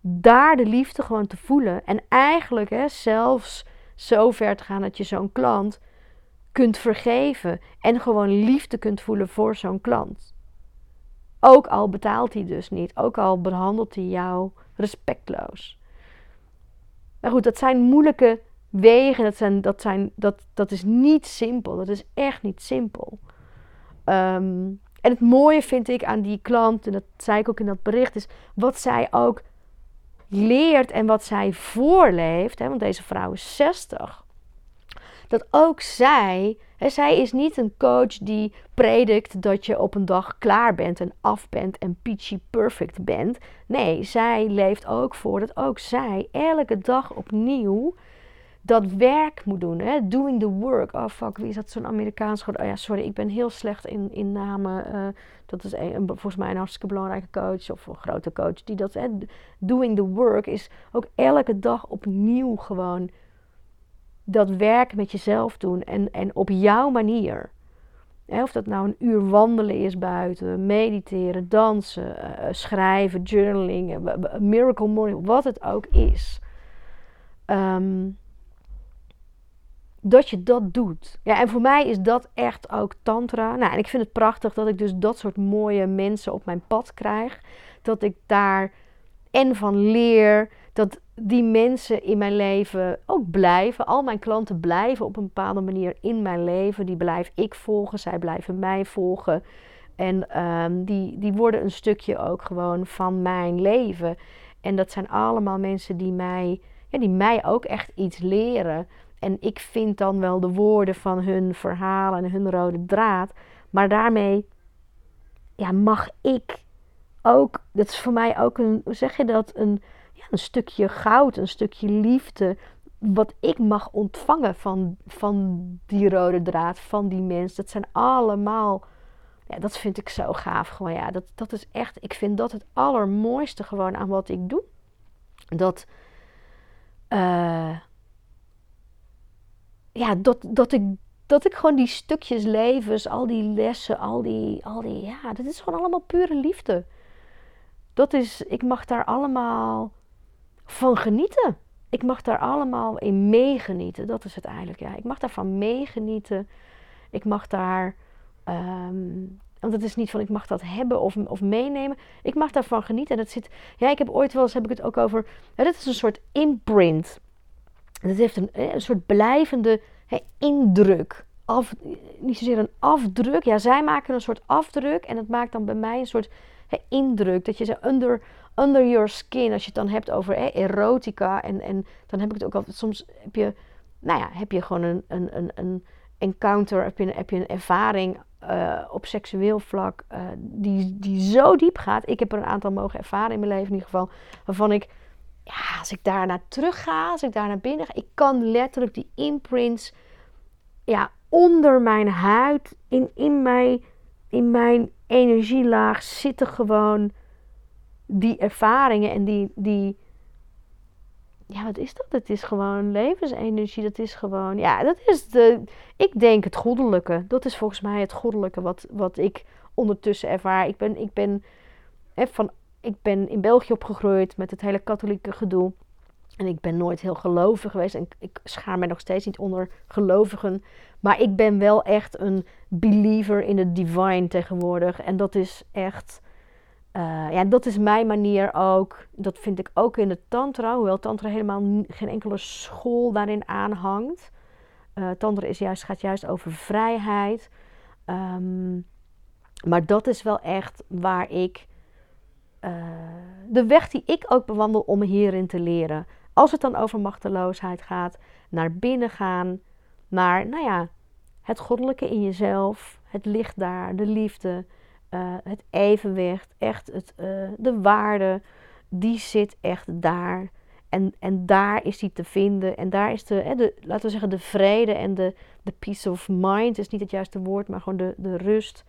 Daar de liefde gewoon te voelen. En eigenlijk hè, zelfs zo ver te gaan dat je zo'n klant kunt vergeven. En gewoon liefde kunt voelen voor zo'n klant. Ook al betaalt hij dus niet. Ook al behandelt hij jou respectloos. Maar goed, dat zijn moeilijke wegen. Dat, zijn, dat, zijn, dat, dat is niet simpel. Dat is echt niet simpel. Ehm, en het mooie vind ik aan die klant, en dat zei ik ook in dat bericht, is wat zij ook leert en wat zij voorleeft. Hè, want deze vrouw is 60 dat ook zij, hè, zij is niet een coach die predikt dat je op een dag klaar bent en af bent en peachy perfect bent. Nee, zij leeft ook voor dat ook zij elke dag opnieuw dat werk moet doen. Hè? Doing the work. Oh fuck, wie is dat zo'n Amerikaans woord? Oh ja, sorry, ik ben heel slecht in, in namen. Uh, dat is volgens mij een hartstikke belangrijke coach of een grote coach. Die dat, hè, doing the work is ook elke dag opnieuw gewoon dat werk met jezelf doen en, en op jouw manier. of dat nou een uur wandelen is buiten, mediteren, dansen, uh, schrijven, journaling, miracle morning, wat het ook is. Ehm, dat je dat doet. Ja, en voor mij is dat echt ook tantra. Nou, en ik vind het prachtig dat ik dus dat soort mooie mensen op mijn pad krijg. Dat ik daar en van leer, dat die mensen in mijn leven ook blijven. Al mijn klanten blijven op een bepaalde manier in mijn leven. Die blijf ik volgen, zij blijven mij volgen. En ehm, die, die worden een stukje ook gewoon van mijn leven. En dat zijn allemaal mensen die mij, ja, die mij ook echt iets leren. En ik vind dan wel de woorden van hun verhalen en hun rode draad. Maar daarmee ja, mag ik ook, dat is voor mij ook een, hoe zeg je dat, een een stukje goud, een stukje liefde. Wat ik mag ontvangen van, van die rode draad, van die mens. Dat zijn allemaal. Ja, dat vind ik zo gaaf. Gewoon, ja, dat, dat is echt. Ik vind dat het allermooiste gewoon aan wat ik doe. Dat. Uh, ja, dat, dat ik dat ik gewoon die stukjes levens, al die lessen, al die, al die, ja, dat is gewoon allemaal pure liefde. Dat is, ik mag daar allemaal van genieten. Ik mag daar allemaal in meegenieten. Dat is het eigenlijk. Ja. Ik mag daarvan meegenieten. Ik mag daar. Um, want het is niet van ik mag dat hebben of, of meenemen. Ik mag daarvan genieten. En het zit. Ja, ik heb ooit wel eens heb ik het ook over. Ja, is een soort imprint. Het heeft een, een soort blijvende indruk. Af, niet zozeer een afdruk. Ja, zij maken een soort afdruk. En het maakt dan bij mij een soort indruk. Dat je ze under, under your skin, als je het dan hebt over erotica. En, en dan heb ik het ook al. Soms heb je, nou ja, heb je gewoon een, een, een, een encounter, heb je, heb je een ervaring uh, op seksueel vlak uh, die, die zo diep gaat. Ik heb er een aantal mogen ervaren in mijn leven in ieder geval. Waarvan ik, ja, als ik daar naar terug ga, als ik daar naar binnen ga, ik kan letterlijk die imprints, ja, onder mijn huid, in, in, mijn, in mijn energielaag zitten gewoon die ervaringen en die, die. Ja, wat is dat? Het is gewoon levensenergie. Dat is gewoon. Ja, dat is de. Ik denk het goddelijke. Dat is volgens mij het goddelijke wat, wat ik ondertussen ervaar. Ik ben, ik ben, hè, van, ik ben in België opgegroeid met het hele katholieke gedoe. En ik ben nooit heel gelovig geweest. En ik schaar mij nog steeds niet onder gelovigen. Maar ik ben wel echt een believer in het divine tegenwoordig. En dat is echt. Uh, ja, dat is mijn manier ook. Dat vind ik ook in de Tantra. Hoewel Tantra helemaal geen enkele school daarin aanhangt. Uh, tantra is juist, gaat juist over vrijheid. Um, maar dat is wel echt waar ik. Uh, de weg die ik ook bewandel om hierin te leren. Als het dan over machteloosheid gaat, naar binnen gaan, naar, nou ja, het goddelijke in jezelf, het licht daar, de liefde, uh, het evenwicht, echt het, uh, de waarde, die zit echt daar. En, en daar is die te vinden. En daar is de, laten we zeggen, de vrede en de, de peace of mind is niet het juiste woord, maar gewoon de, de rust.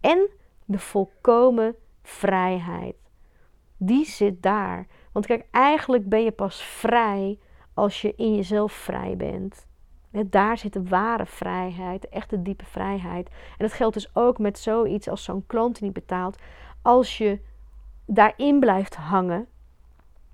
En de volkomen vrijheid. Die zit daar. Want kijk, eigenlijk ben je pas vrij als je in jezelf vrij bent. Daar zit de ware vrijheid, de echte diepe vrijheid. En dat geldt dus ook met zoiets als zo'n klant die niet betaalt. Als je daarin blijft hangen,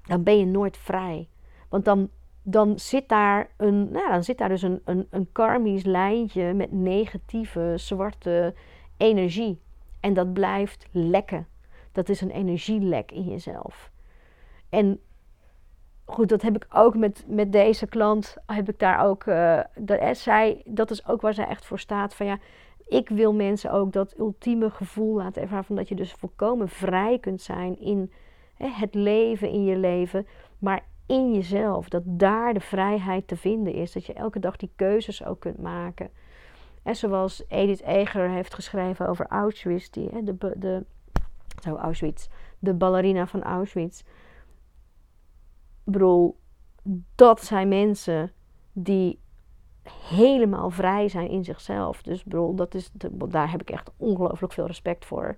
dan ben je nooit vrij. Want dan, dan, zit, daar een, nou, dan zit daar dus een, een, een karmisch lijntje met negatieve, zwarte energie. En dat blijft lekken. Dat is een energielek in jezelf. En goed, dat heb ik ook met, met deze klant. Heb ik daar ook. Uh, dat, zij, dat is ook waar zij echt voor staat. Van ja, ik wil mensen ook dat ultieme gevoel laten ervaren. Van dat je dus volkomen vrij kunt zijn in het leven, in je leven. Maar in jezelf. Dat daar de vrijheid te vinden is. Dat je elke dag die keuzes ook kunt maken. En zoals Edith Eger heeft geschreven over Auschwitz, die, de, de, Auschwitz, de ballerina van Auschwitz. Ik bedoel, dat zijn mensen die helemaal vrij zijn in zichzelf. Dus bedoel, dat is, daar heb ik echt ongelooflijk veel respect voor.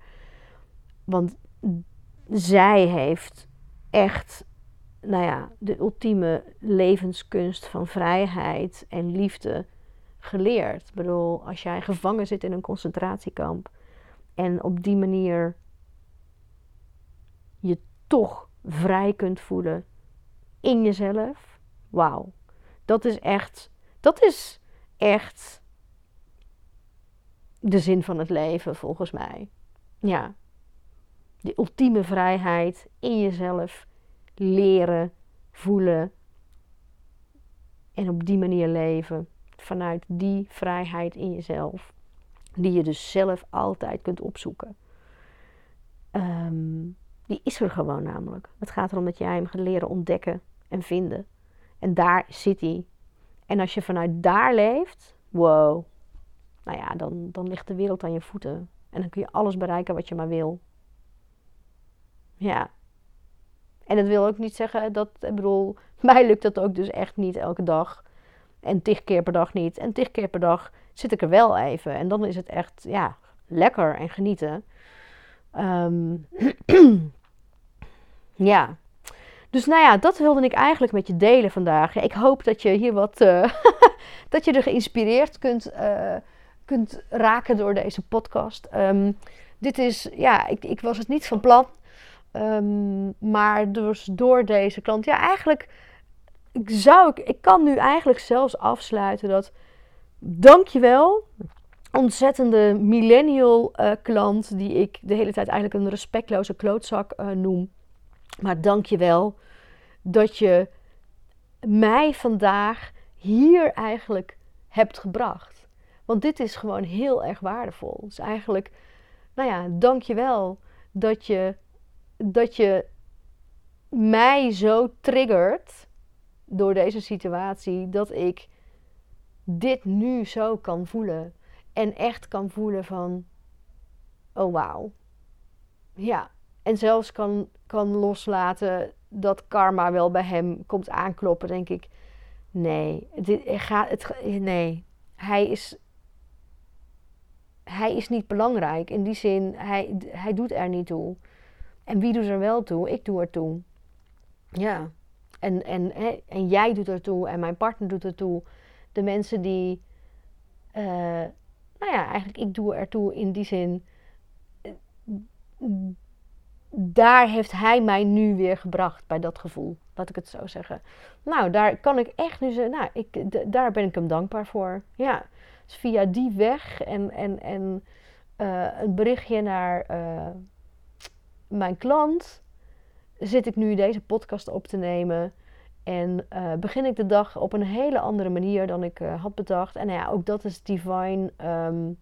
Want zij heeft echt, nou ja, de ultieme levenskunst van vrijheid en liefde geleerd. Ik bedoel, als jij gevangen zit in een concentratiekamp en op die manier je toch vrij kunt voelen in jezelf. Wauw. Dat is echt, dat is echt de zin van het leven volgens mij. Ja. De ultieme vrijheid in jezelf leren, voelen en op die manier leven vanuit die vrijheid in jezelf. Die je dus zelf altijd kunt opzoeken. Um, die is er gewoon namelijk. Het gaat erom dat jij hem gaat leren ontdekken en vinden. En daar zit hij. En als je vanuit daar leeft, wow. Nou ja, dan, dan ligt de wereld aan je voeten. En dan kun je alles bereiken wat je maar wil. Ja. En dat wil ook niet zeggen dat, ik bedoel, mij lukt dat ook dus echt niet elke dag. En tig keer per dag niet. En tig keer per dag zit ik er wel even. En dan is het echt, ja, lekker en genieten. Um, ja. Dus nou ja, dat wilde ik eigenlijk met je delen vandaag. Ik hoop dat je hier wat, uh, dat je er geïnspireerd kunt, uh, kunt raken door deze podcast. Um, dit is, ja, ik, ik was het niet van plan. Um, maar dus door deze klant, ja, eigenlijk ik zou ik, ik kan nu eigenlijk zelfs afsluiten dat dankjewel ontzettende millennial uh, klant die ik de hele tijd eigenlijk een respectloze klootzak noem. Maar dankjewel dat je mij vandaag hier eigenlijk hebt gebracht. Want dit is gewoon heel erg waardevol. Dus eigenlijk, nou ja, dankjewel dat je, dat je mij zo triggert door deze situatie dat ik dit nu zo kan voelen. En echt kan voelen van, oh wauw. Ja, en zelfs kan, kan loslaten dat karma wel bij hem komt aankloppen, denk ik. Nee, dit, gaat, het, nee, hij is, hij is niet belangrijk. In die zin, hij, hij doet er niet toe. En wie doet er wel toe? Ik doe er toe. Ja. En, en, en jij doet ertoe en mijn partner doet ertoe. De mensen die, uh, nou ja, eigenlijk ik doe ertoe in die zin. Daar heeft hij mij nu weer gebracht bij dat gevoel. Laat ik het zo zeggen. Nou, daar kan ik echt nu zeggen. Nou, ik, daar ben ik hem dankbaar voor. Ja. Dus via die weg en, en, en uh, een berichtje naar uh, mijn klant zit ik nu deze podcast op te nemen. En uh, begin ik de dag op een hele andere manier dan ik had bedacht. En nou ja, ook dat is divine. Um,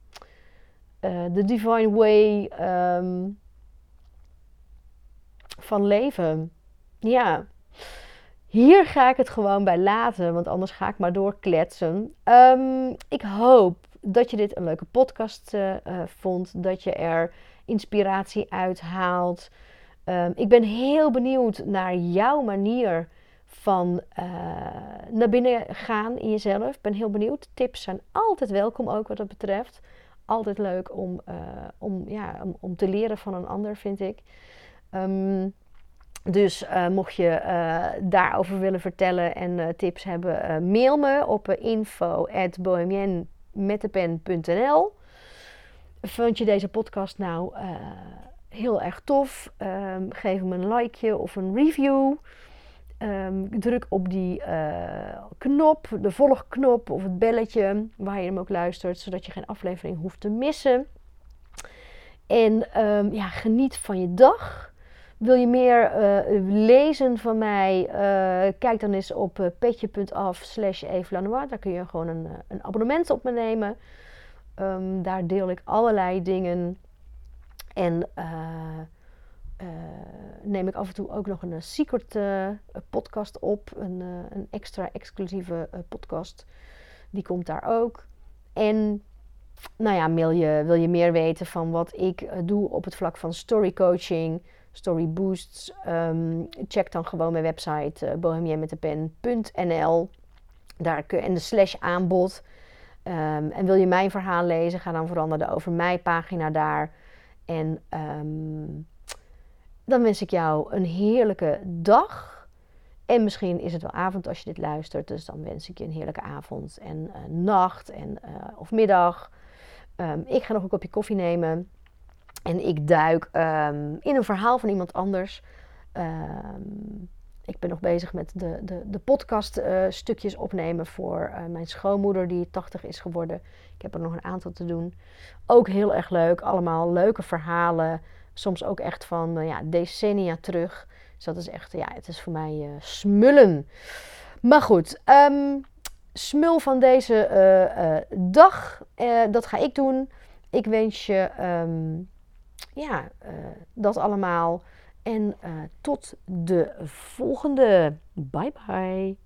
de divine way um, van leven. Ja. Hier ga ik het gewoon bij laten, want anders ga ik maar doorkletsen. Um, ik hoop dat je dit een leuke podcast uh, uh, vond, dat je er inspiratie uit haalt. Um, ik ben heel benieuwd naar jouw manier van uh, naar binnen gaan in jezelf. Ik ben heel benieuwd. Tips zijn altijd welkom ook wat dat betreft. Altijd leuk om, om, ja, om, om, te leren van een ander, vind ik. Um, dus uh, mocht je uh, daarover willen vertellen en uh, tips hebben, mail me op info.bohemienmetdepen.nl. Vond je deze podcast nou heel erg tof? Um, geef hem een likeje of een review. Um, druk op die knop, de volgknop of het belletje waar je hem ook luistert, zodat je geen aflevering hoeft te missen. En ja, geniet van je dag. Wil je meer uh, lezen van mij? Uh, kijk dan eens op uh, petje.af slash Daar kun je gewoon een, een abonnement op me nemen. Um, daar deel ik allerlei dingen. En neem ik af en toe ook nog een secret podcast op. Een, een extra exclusieve podcast. Die komt daar ook. En nou ja, wil je, wil je meer weten van wat ik doe op het vlak van story coaching story boosts. Um, check dan gewoon mijn website uh, bohemienmetdepen.nl. Daar kun en de slash aanbod. Um, en wil je mijn verhaal lezen, ga dan vooral naar de Over Mij pagina daar. En um, dan wens ik jou een heerlijke dag. En misschien is het wel avond als je dit luistert. Dus dan wens ik je een heerlijke avond en uh, nacht en, uh, of middag. Ik ga nog een kopje koffie nemen. En ik duik um, in een verhaal van iemand anders. Um, ik ben nog bezig met de, de, de podcast uh, stukjes opnemen voor uh, mijn schoonmoeder die 80 is geworden. Ik heb er nog een aantal te doen. Ook heel erg leuk. Allemaal leuke verhalen. Soms ook echt van uh, ja, decennia terug. Dus dat is echt, ja, het is voor mij smullen. Maar goed, um, smul van deze dag. dat ga ik doen. Ik wens je ja, uh, dat allemaal. En uh, tot de volgende. Bye bye.